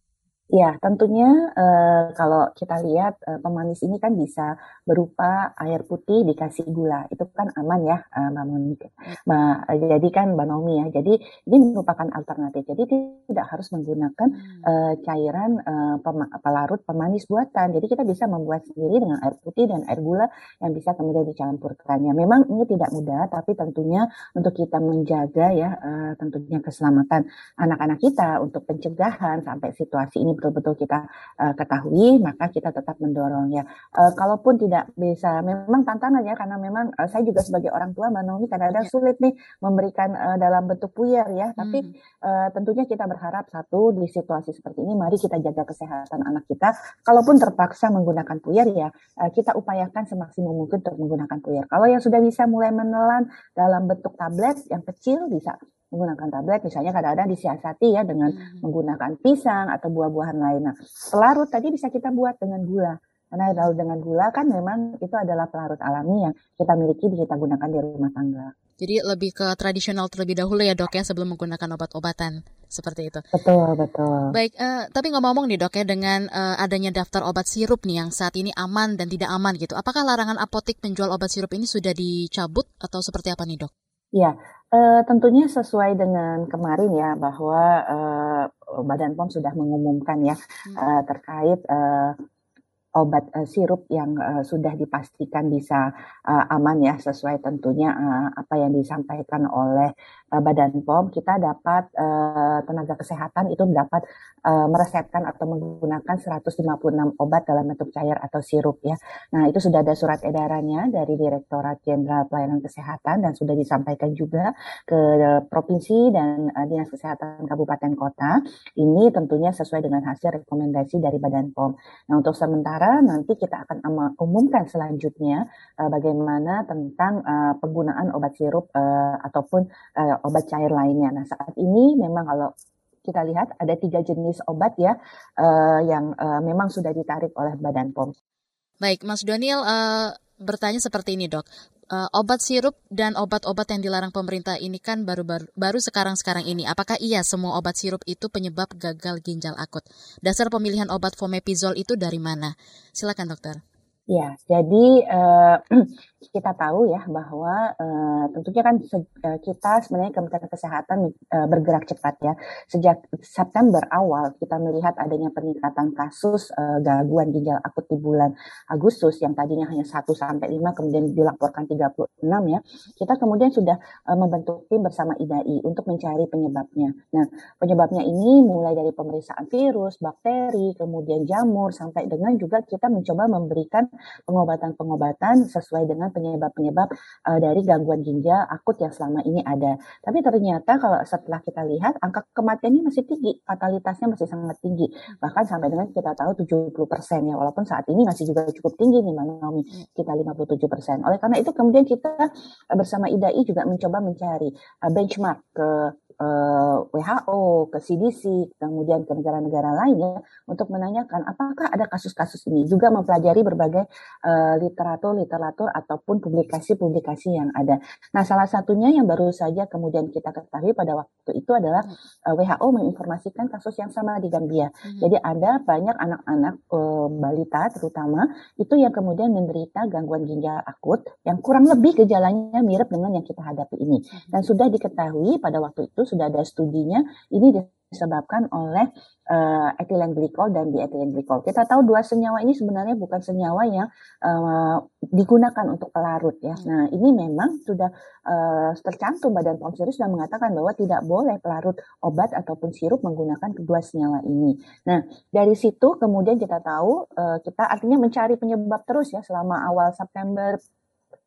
Speaker 12: Ya, tentunya uh, kalau kita lihat uh, pemanis ini kan bisa berupa air putih dikasih gula, itu kan aman ya, uh, Mbak Monika. Mbak, jadi kan Mbak Nomi ya, jadi ini merupakan alternatif. Jadi tidak harus menggunakan uh, cairan uh, pema pelarut pemanis buatan. Jadi kita bisa membuat sendiri dengan air putih dan air gula yang bisa kemudian dicampurkannya. Memang ini tidak mudah, tapi tentunya untuk kita menjaga ya, uh, tentunya keselamatan anak-anak kita untuk pencegahan sampai situasi ini betul-betul kita uh, ketahui, maka kita tetap mendorong ya. Uh, kalaupun tidak bisa, memang tantangan ya, karena memang uh, saya juga sebagai orang tua, Naomi kadang-kadang ya. sulit nih memberikan uh, dalam bentuk puyer ya. Hmm. Tapi uh, tentunya kita berharap satu di situasi seperti ini, mari kita jaga kesehatan anak kita. Kalaupun terpaksa menggunakan puyer ya, uh, kita upayakan semaksimal mungkin untuk menggunakan puyer. Kalau yang sudah bisa mulai menelan dalam bentuk tablet yang kecil bisa menggunakan tablet misalnya kadang-kadang disiasati ya dengan hmm. menggunakan pisang atau buah-buahan lain. Nah, pelarut tadi bisa kita buat dengan gula. Karena kalau dengan gula kan memang itu adalah pelarut alami yang kita miliki kita gunakan di rumah tangga.
Speaker 3: Jadi lebih ke tradisional terlebih dahulu ya dok ya sebelum menggunakan obat-obatan seperti itu.
Speaker 12: Betul betul.
Speaker 3: Baik, uh, tapi ngomong-ngomong nih dok ya dengan uh, adanya daftar obat sirup nih yang saat ini aman dan tidak aman gitu. Apakah larangan apotik menjual obat sirup ini sudah dicabut atau seperti apa nih dok?
Speaker 12: Ya, uh, tentunya sesuai dengan kemarin ya bahwa uh, Badan POM sudah mengumumkan ya hmm. uh, terkait uh, obat uh, sirup yang uh, sudah dipastikan bisa uh, aman ya sesuai tentunya uh, apa yang disampaikan oleh uh, Badan POM kita dapat uh, tenaga kesehatan itu dapat uh, meresepkan atau menggunakan 156 obat dalam bentuk cair atau sirup ya. Nah, itu sudah ada surat edarannya dari Direktorat Jenderal Pelayanan Kesehatan dan sudah disampaikan juga ke provinsi dan uh, Dinas Kesehatan Kabupaten Kota. Ini tentunya sesuai dengan hasil rekomendasi dari Badan POM. Nah, untuk sementara nanti kita akan umumkan selanjutnya uh, bagaimana tentang uh, penggunaan obat sirup uh, ataupun uh, obat cair lainnya. Nah, saat ini memang kalau kita lihat ada tiga jenis obat ya uh, yang uh, memang sudah ditarik oleh Badan POM.
Speaker 3: Baik, Mas Daniel uh, bertanya seperti ini dok. Uh, obat sirup dan obat-obat yang dilarang pemerintah ini kan baru-baru baru sekarang-sekarang ini. Apakah iya semua obat sirup itu penyebab gagal ginjal akut? Dasar pemilihan obat fomepizol itu dari mana? Silakan dokter.
Speaker 12: Ya, jadi uh, kita tahu ya bahwa uh, tentunya kan uh, kita sebenarnya Kementerian Kesehatan uh, bergerak cepat ya. Sejak September awal kita melihat adanya peningkatan kasus uh, gangguan ginjal akut di bulan Agustus yang tadinya hanya 1 sampai 5 kemudian dilaporkan 36 ya. Kita kemudian sudah uh, membentuk tim bersama IDAI untuk mencari penyebabnya. Nah, penyebabnya ini mulai dari pemeriksaan virus, bakteri, kemudian jamur sampai dengan juga kita mencoba memberikan pengobatan-pengobatan sesuai dengan penyebab-penyebab uh, dari gangguan ginjal akut yang selama ini ada. Tapi ternyata kalau setelah kita lihat angka kematiannya masih tinggi, fatalitasnya masih sangat tinggi. Bahkan sampai dengan kita tahu 70% ya, walaupun saat ini masih juga cukup tinggi nih Manomi, kita 57%. Oleh karena itu kemudian kita bersama IDAI juga mencoba mencari uh, benchmark ke uh, eh, WHO, ke CDC, kemudian ke negara-negara lainnya untuk menanyakan apakah ada kasus-kasus ini. Juga mempelajari berbagai literatur-literatur uh, ataupun publikasi-publikasi yang ada. Nah, salah satunya yang baru saja kemudian kita ketahui pada waktu itu adalah uh, WHO menginformasikan kasus yang sama di Gambia. Hmm. Jadi ada banyak anak-anak uh, balita terutama itu yang kemudian menderita gangguan ginjal akut yang kurang lebih gejalanya mirip dengan yang kita hadapi ini. Hmm. Dan sudah diketahui pada waktu itu sudah ada studinya ini disebabkan oleh uh, etilen glikol dan dietilen glikol. Kita tahu dua senyawa ini sebenarnya bukan senyawa yang uh, digunakan untuk pelarut ya. Nah, ini memang sudah uh, tercantum Badan POM sudah mengatakan bahwa tidak boleh pelarut obat ataupun sirup menggunakan kedua senyawa ini. Nah, dari situ kemudian kita tahu uh, kita artinya mencari penyebab terus ya selama awal September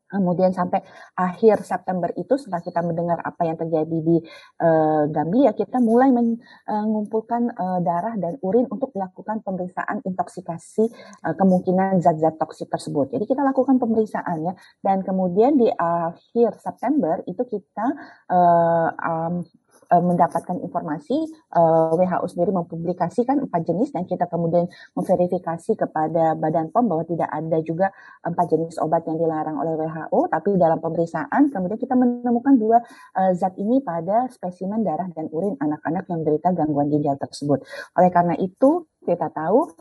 Speaker 12: Kemudian sampai akhir September itu setelah kita mendengar apa yang terjadi di uh, Gambia, kita mulai mengumpulkan uh, darah dan urin untuk dilakukan pemeriksaan intoksikasi uh, kemungkinan zat-zat toksik tersebut. Jadi kita lakukan pemeriksaan ya, dan kemudian di akhir September itu kita um, uh, mendapatkan informasi eh, WHO sendiri mempublikasikan empat jenis dan kita kemudian memverifikasi kepada Badan POM bahwa tidak ada juga empat jenis obat yang dilarang oleh WHO tapi dalam pemeriksaan kemudian kita menemukan dua uh, zat ini pada spesimen darah dan urin anak-anak yang menderita gangguan ginjal tersebut. Oleh karena itu kita tahu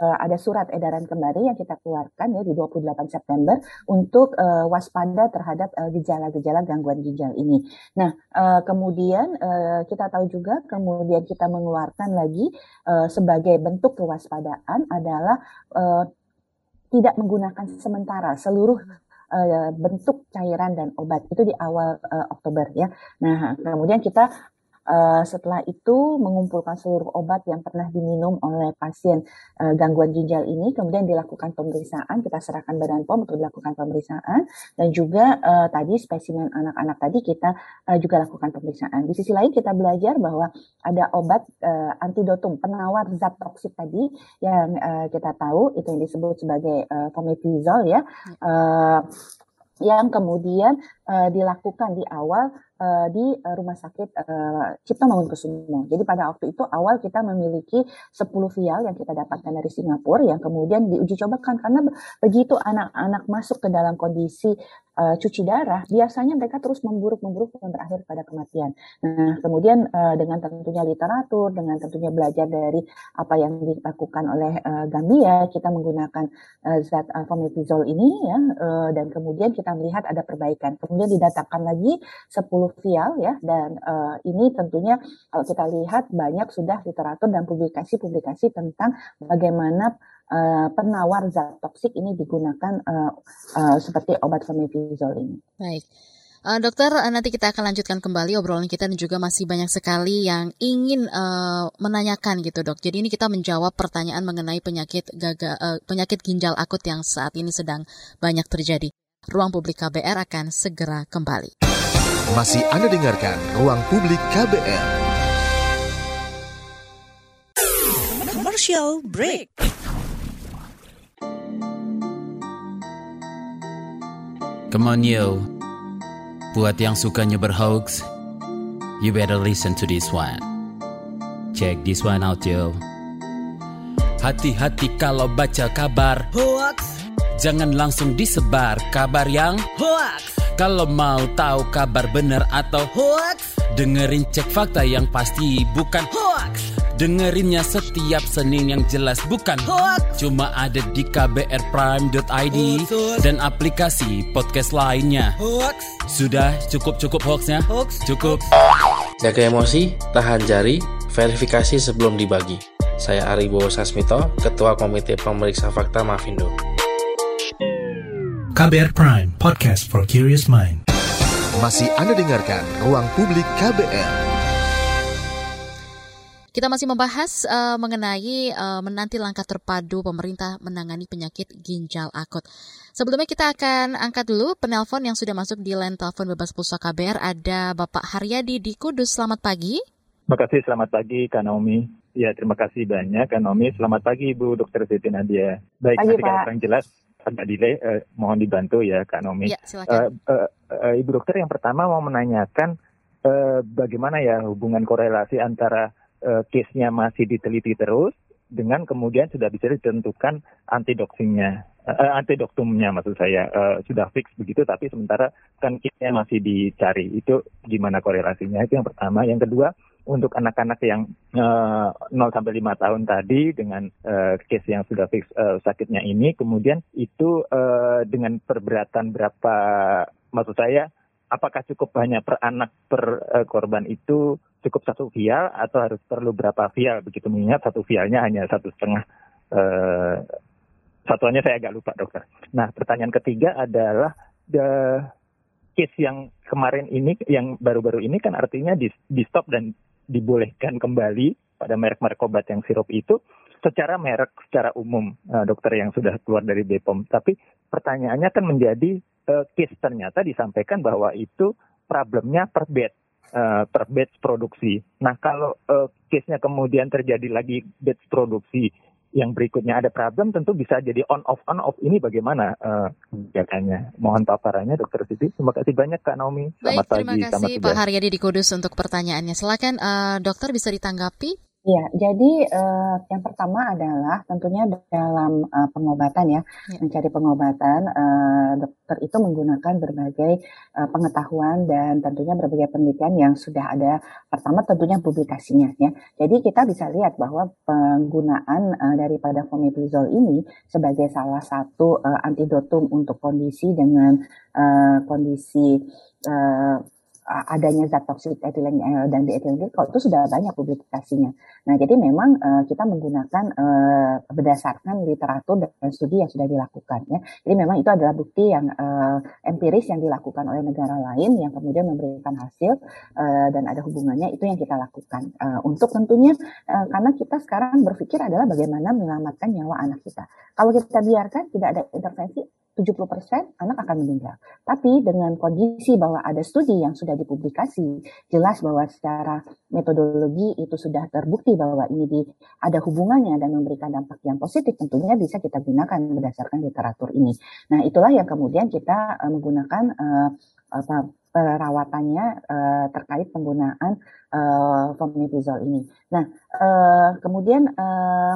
Speaker 12: uh, ada surat edaran kembali yang kita keluarkan ya di 28 September untuk uh, waspada terhadap gejala-gejala uh, gangguan ginjal ini. Nah, uh, kemudian uh, kita tahu juga kemudian kita mengeluarkan lagi uh, sebagai bentuk kewaspadaan adalah uh, tidak menggunakan sementara seluruh uh, bentuk cairan dan obat itu di awal uh, Oktober ya. Nah, kemudian kita Uh, setelah itu mengumpulkan seluruh obat yang pernah diminum oleh pasien. Uh, gangguan ginjal ini, kemudian dilakukan pemeriksaan, kita serahkan Badan POM untuk dilakukan pemeriksaan, dan juga uh, tadi spesimen anak-anak tadi kita uh, juga lakukan pemeriksaan. Di sisi lain kita belajar bahwa ada obat uh, antidotum penawar zat toksik tadi yang uh, kita tahu itu yang disebut sebagai uh, fomepizol ya, uh, yang kemudian uh, dilakukan di awal uh, di uh, rumah sakit uh, Cipto Mangunkusumo. Jadi pada waktu itu awal kita memiliki 10 vial yang kita dapatkan dari Singapura yang kemudian diuji cobakan karena begitu anak-anak masuk ke dalam kondisi cuci darah, biasanya mereka terus memburuk-memburuk dan berakhir pada kematian. Nah, kemudian dengan tentunya literatur, dengan tentunya belajar dari apa yang dilakukan oleh Gambia, kita menggunakan uh, zat uh, fomepizol ini ya, dan kemudian kita melihat ada perbaikan. Kemudian didatakan lagi 10 vial ya dan uh, ini tentunya kalau kita lihat banyak sudah literatur dan publikasi-publikasi tentang bagaimana uh, penawar zat toksik ini digunakan uh, uh, seperti obat fomepizol ini.
Speaker 3: Baik. Uh, dokter, nanti kita akan lanjutkan kembali obrolan kita dan juga masih banyak sekali yang ingin uh, menanyakan gitu dok. Jadi ini kita menjawab pertanyaan mengenai penyakit gaga, uh, penyakit ginjal akut yang saat ini sedang banyak terjadi. Ruang Publik KBR akan segera kembali.
Speaker 2: Masih Anda dengarkan Ruang Publik KBR.
Speaker 5: Commercial break.
Speaker 13: Come on yo. Buat yang sukanya berhoax, you better listen to this one. Check this one out yo. Hati-hati kalau baca kabar hoax Jangan langsung disebar kabar yang hoax. Kalau mau tahu kabar benar atau hoax, dengerin cek fakta yang pasti bukan hoax. Dengerinnya setiap Senin yang jelas bukan hoax. Cuma ada di kbrprime.id dan aplikasi podcast lainnya. Hoax. Sudah cukup-cukup hoaxnya? Hoax. Cukup.
Speaker 14: Jaga emosi, tahan jari, verifikasi sebelum dibagi. Saya Ari Bowo Sasmito, Ketua Komite Pemeriksa Fakta Mafindo.
Speaker 1: KBR Prime, podcast for curious mind.
Speaker 2: Masih Anda dengarkan Ruang Publik KBR.
Speaker 3: Kita masih membahas uh, mengenai uh, menanti langkah terpadu pemerintah menangani penyakit ginjal akut. Sebelumnya kita akan angkat dulu penelpon yang sudah masuk di line telepon bebas pulsa KBR. Ada Bapak Haryadi di Kudus. Selamat pagi.
Speaker 15: Terima kasih, selamat pagi Kak Naomi. Ya, terima kasih banyak Kak Naomi. Selamat pagi Ibu Dr. Siti Nadia. Baik, pagi, nanti kalau yang jelas agak delay, uh, mohon dibantu ya Kak Nomi. Ya, Uh, uh, uh, Ibu dokter yang pertama mau menanyakan uh, bagaimana ya hubungan korelasi antara uh, case-nya masih diteliti terus dengan kemudian sudah bisa ditentukan antidoksimnya, uh, antidoktumnya maksud saya uh, sudah fix begitu, tapi sementara kan kitnya masih dicari. Itu gimana korelasinya? Itu yang pertama. Yang kedua, untuk anak-anak yang uh, 0 sampai 5 tahun tadi dengan uh, case yang sudah fix uh, sakitnya ini, kemudian itu uh, dengan perberatan berapa, maksud saya apakah cukup banyak per anak per uh, korban itu cukup satu vial atau harus perlu berapa vial begitu mengingat satu vialnya hanya satu setengah uh, satuannya saya agak lupa dokter. Nah pertanyaan ketiga adalah the case yang kemarin ini yang baru-baru ini kan artinya di, di stop dan dibolehkan kembali pada merek-merek obat yang sirup itu secara merek secara umum uh, dokter yang sudah keluar dari BPOM. Tapi pertanyaannya kan menjadi uh, case ternyata disampaikan bahwa itu problemnya per bed uh, per batch produksi. Nah kalau uh, case-nya kemudian terjadi lagi batch produksi yang berikutnya ada problem tentu bisa jadi on off on off ini bagaimana uh, kebijakannya. Mohon paparannya Dokter Siti. Terima kasih banyak Kak Naomi.
Speaker 3: Selamat Baik, terima pagi, kasih Pak Haryadi di Kudus untuk pertanyaannya. Silakan uh, Dokter bisa ditanggapi.
Speaker 12: Ya, jadi uh, yang pertama adalah tentunya dalam uh, pengobatan ya, ya, mencari pengobatan, uh, dokter itu menggunakan berbagai uh, pengetahuan dan tentunya berbagai penelitian yang sudah ada. Pertama tentunya publikasinya ya. Jadi kita bisa lihat bahwa penggunaan uh, daripada fomepizol ini sebagai salah satu uh, antidotum untuk kondisi dengan uh, kondisi uh, adanya zat toksik etilen dan diethylenglikol itu sudah banyak publikasinya. Nah, jadi memang uh, kita menggunakan uh, berdasarkan literatur dan studi yang sudah dilakukan ya. Jadi memang itu adalah bukti yang uh, empiris yang dilakukan oleh negara lain yang kemudian memberikan hasil uh, dan ada hubungannya itu yang kita lakukan. Uh, untuk tentunya uh, karena kita sekarang berpikir adalah bagaimana menyelamatkan nyawa anak kita. Kalau kita biarkan tidak ada intervensi 70% anak akan meninggal. Tapi dengan kondisi bahwa ada studi yang sudah dipublikasi, jelas bahwa secara metodologi itu sudah terbukti bahwa ini di, ada hubungannya dan memberikan dampak yang positif, tentunya bisa kita gunakan berdasarkan literatur ini. Nah, itulah yang kemudian kita uh, menggunakan uh, apa perawatannya uh, terkait penggunaan uh, fomepizol ini. Nah, uh, kemudian uh,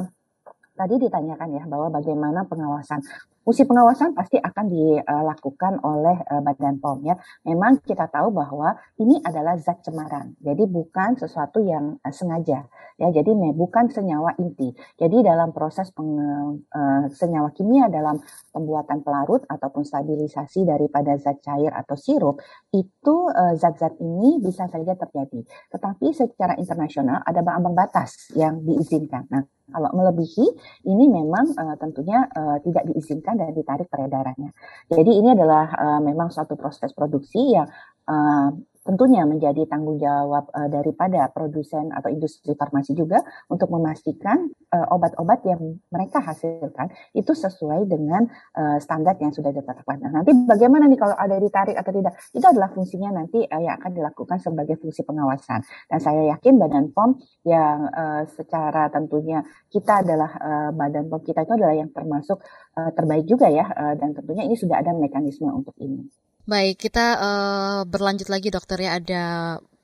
Speaker 12: tadi ditanyakan ya bahwa bagaimana pengawasan. Fungsi pengawasan pasti akan dilakukan oleh uh, Badan POM ya. Memang kita tahu bahwa ini adalah zat cemaran, jadi bukan sesuatu yang uh, sengaja ya. Jadi bukan senyawa inti. Jadi dalam proses peng, uh, senyawa kimia dalam pembuatan pelarut ataupun stabilisasi daripada zat cair atau sirup itu zat-zat uh, ini bisa saja terjadi. Tetapi secara internasional ada ambang batas yang diizinkan. Nah, kalau melebihi, ini memang uh, tentunya uh, tidak diizinkan dan ditarik peredarannya. Jadi ini adalah uh, memang suatu proses produksi yang uh, tentunya menjadi tanggung jawab uh, daripada produsen atau industri farmasi juga untuk memastikan obat-obat uh, yang mereka hasilkan itu sesuai dengan uh, standar yang sudah ditetapkan. Nah, nanti bagaimana nih kalau ada ditarik atau tidak? Itu adalah fungsinya nanti uh, yang akan dilakukan sebagai fungsi pengawasan. Dan saya yakin Badan POM yang uh, secara tentunya kita adalah uh, Badan POM kita itu adalah yang termasuk uh, terbaik juga ya uh, dan tentunya ini sudah ada mekanisme untuk ini.
Speaker 3: Baik, kita uh, berlanjut lagi dokter ya ada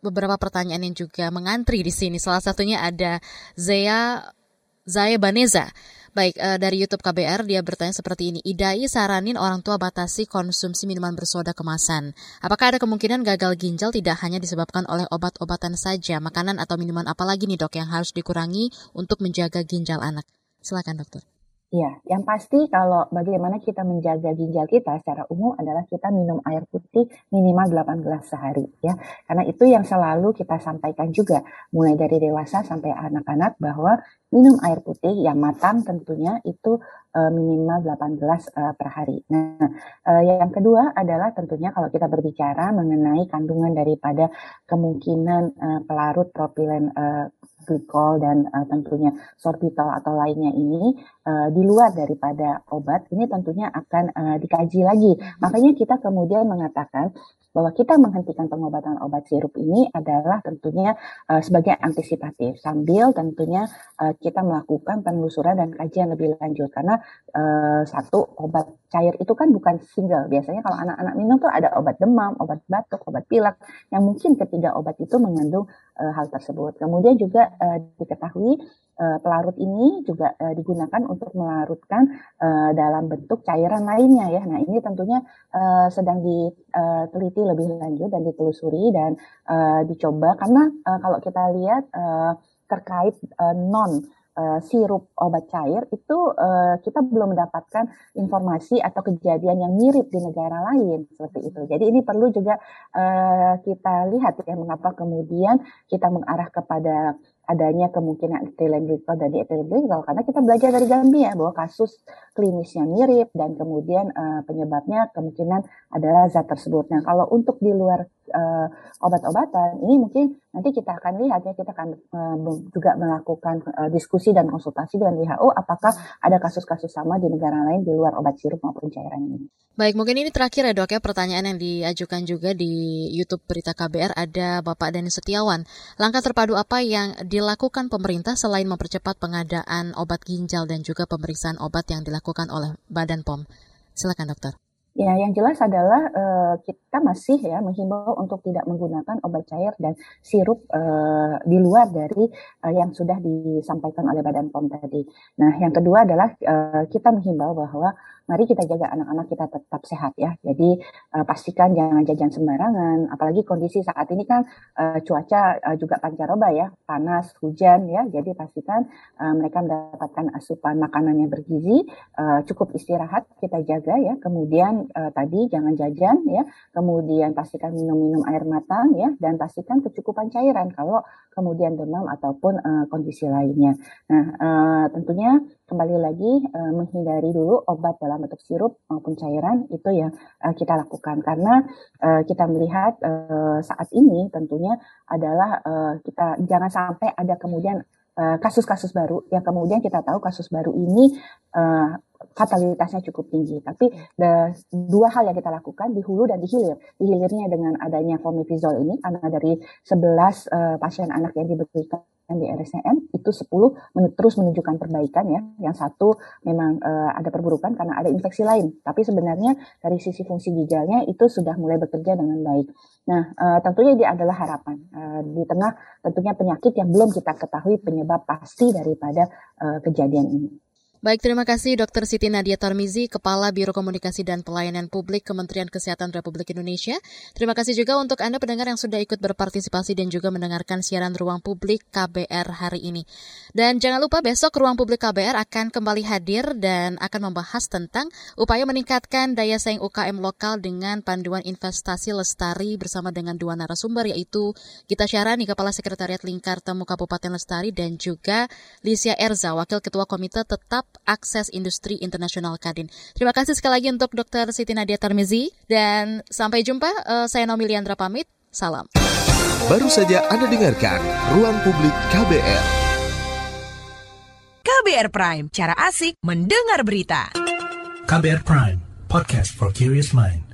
Speaker 3: beberapa pertanyaan yang juga mengantri di sini. Salah satunya ada Zaya Zaya Baneza. Baik, uh, dari YouTube KBR dia bertanya seperti ini. Idai saranin orang tua batasi konsumsi minuman bersoda kemasan. Apakah ada kemungkinan gagal ginjal tidak hanya disebabkan oleh obat-obatan saja, makanan atau minuman apa lagi nih dok yang harus dikurangi untuk menjaga ginjal anak? Silakan dokter.
Speaker 12: Ya, yang pasti kalau bagaimana kita menjaga ginjal kita secara umum adalah kita minum air putih minimal 8 gelas sehari ya. Karena itu yang selalu kita sampaikan juga mulai dari dewasa sampai anak-anak bahwa minum air putih yang matang tentunya itu uh, minimal 8 gelas uh, per hari. Nah, uh, yang kedua adalah tentunya kalau kita berbicara mengenai kandungan daripada kemungkinan uh, pelarut propilen uh, glikol dan uh, tentunya sorbitol atau lainnya ini uh, di luar daripada obat ini tentunya akan uh, dikaji lagi. Makanya kita kemudian mengatakan bahwa kita menghentikan pengobatan obat sirup ini adalah tentunya uh, sebagai antisipatif. Sambil tentunya uh, kita melakukan penelusuran dan kajian lebih lanjut. Karena uh, satu obat cair itu kan bukan single. Biasanya kalau anak-anak minum tuh ada obat demam, obat batuk, obat pilek yang mungkin ketiga obat itu mengandung uh, hal tersebut. Kemudian juga uh, diketahui uh, pelarut ini juga uh, digunakan untuk melarutkan uh, dalam bentuk cairan lainnya ya. Nah ini tentunya uh, sedang diteliti lebih lanjut dan ditelusuri dan uh, dicoba karena uh, kalau kita lihat uh, terkait uh, non uh, sirup obat cair itu uh, kita belum mendapatkan informasi atau kejadian yang mirip di negara lain seperti itu. Jadi ini perlu juga uh, kita lihat ya mengapa kemudian kita mengarah kepada adanya kemungkinan ethylene glycol dan diethylene glycol karena kita belajar dari Gambia bahwa kasus klinisnya mirip dan kemudian uh, penyebabnya kemungkinan adalah zat tersebut. Nah kalau untuk di luar uh, obat-obatan ini mungkin nanti kita akan lihat ya kita akan uh, juga melakukan uh, diskusi dan konsultasi dengan WHO apakah ada kasus-kasus sama di negara lain di luar obat sirup maupun cairan ini.
Speaker 3: Baik, mungkin ini terakhir ya dok ya pertanyaan yang diajukan juga di YouTube Berita KBR ada Bapak Dani Setiawan. Langkah terpadu apa yang dilakukan pemerintah selain mempercepat pengadaan obat ginjal dan juga pemeriksaan obat yang dilakukan oleh Badan POM? Silakan dokter.
Speaker 12: Ya, yang jelas adalah uh, kita masih ya menghimbau untuk tidak menggunakan obat cair dan sirup uh, di luar dari uh, yang sudah disampaikan oleh Badan POM tadi. Nah, yang kedua adalah uh, kita menghimbau bahwa mari kita jaga anak-anak kita tetap sehat ya. Jadi uh, pastikan jangan jajan sembarangan, apalagi kondisi saat ini kan uh, cuaca uh, juga pancaroba ya, panas, hujan ya. Jadi pastikan uh, mereka mendapatkan asupan makanan yang bergizi, uh, cukup istirahat kita jaga ya. Kemudian uh, tadi jangan jajan ya. Kemudian pastikan minum-minum air matang ya dan pastikan kecukupan cairan kalau kemudian demam ataupun uh, kondisi lainnya. Nah, uh, tentunya kembali lagi uh, menghindari dulu obat dalam bentuk sirup maupun cairan itu yang uh, kita lakukan. Karena uh, kita melihat saat ini tentunya adalah kita jangan sampai ada kemudian kasus-kasus baru. Yang kemudian kita tahu kasus baru ini fatalitasnya cukup tinggi. Tapi the, dua hal yang kita lakukan di hulu dan di hilir. Di hilirnya dengan adanya fomepizol ini karena dari 11 uh, pasien anak yang diberikan di RSCM itu 10 men terus menunjukkan perbaikan ya. Yang satu memang uh, ada perburukan karena ada infeksi lain. Tapi sebenarnya dari sisi fungsi ginjalnya itu sudah mulai bekerja dengan baik. Nah, uh, tentunya ini adalah harapan uh, di tengah tentunya penyakit yang belum kita ketahui penyebab pasti daripada kejadian ini.
Speaker 3: Baik, terima kasih Dr. Siti Nadia Tarmizi, Kepala Biro Komunikasi dan Pelayanan Publik Kementerian Kesehatan Republik Indonesia. Terima kasih juga untuk Anda pendengar yang sudah ikut berpartisipasi dan juga mendengarkan siaran Ruang Publik KBR hari ini. Dan jangan lupa besok Ruang Publik KBR akan kembali hadir dan akan membahas tentang upaya meningkatkan daya saing UKM lokal dengan panduan investasi lestari bersama dengan dua narasumber yaitu Gita Syarani, Kepala Sekretariat Lingkar Temu Kabupaten Lestari dan juga Licia Erza, Wakil Ketua Komite Tetap Akses Industri Internasional Kadin. Terima kasih sekali lagi untuk Dr. Siti Nadia Tarmizi dan sampai jumpa. Uh, saya Nomi Liandra pamit. Salam.
Speaker 2: Baru saja Anda dengarkan Ruang Publik KBR.
Speaker 5: KBR Prime, cara asik mendengar berita.
Speaker 1: KBR Prime, podcast for curious mind.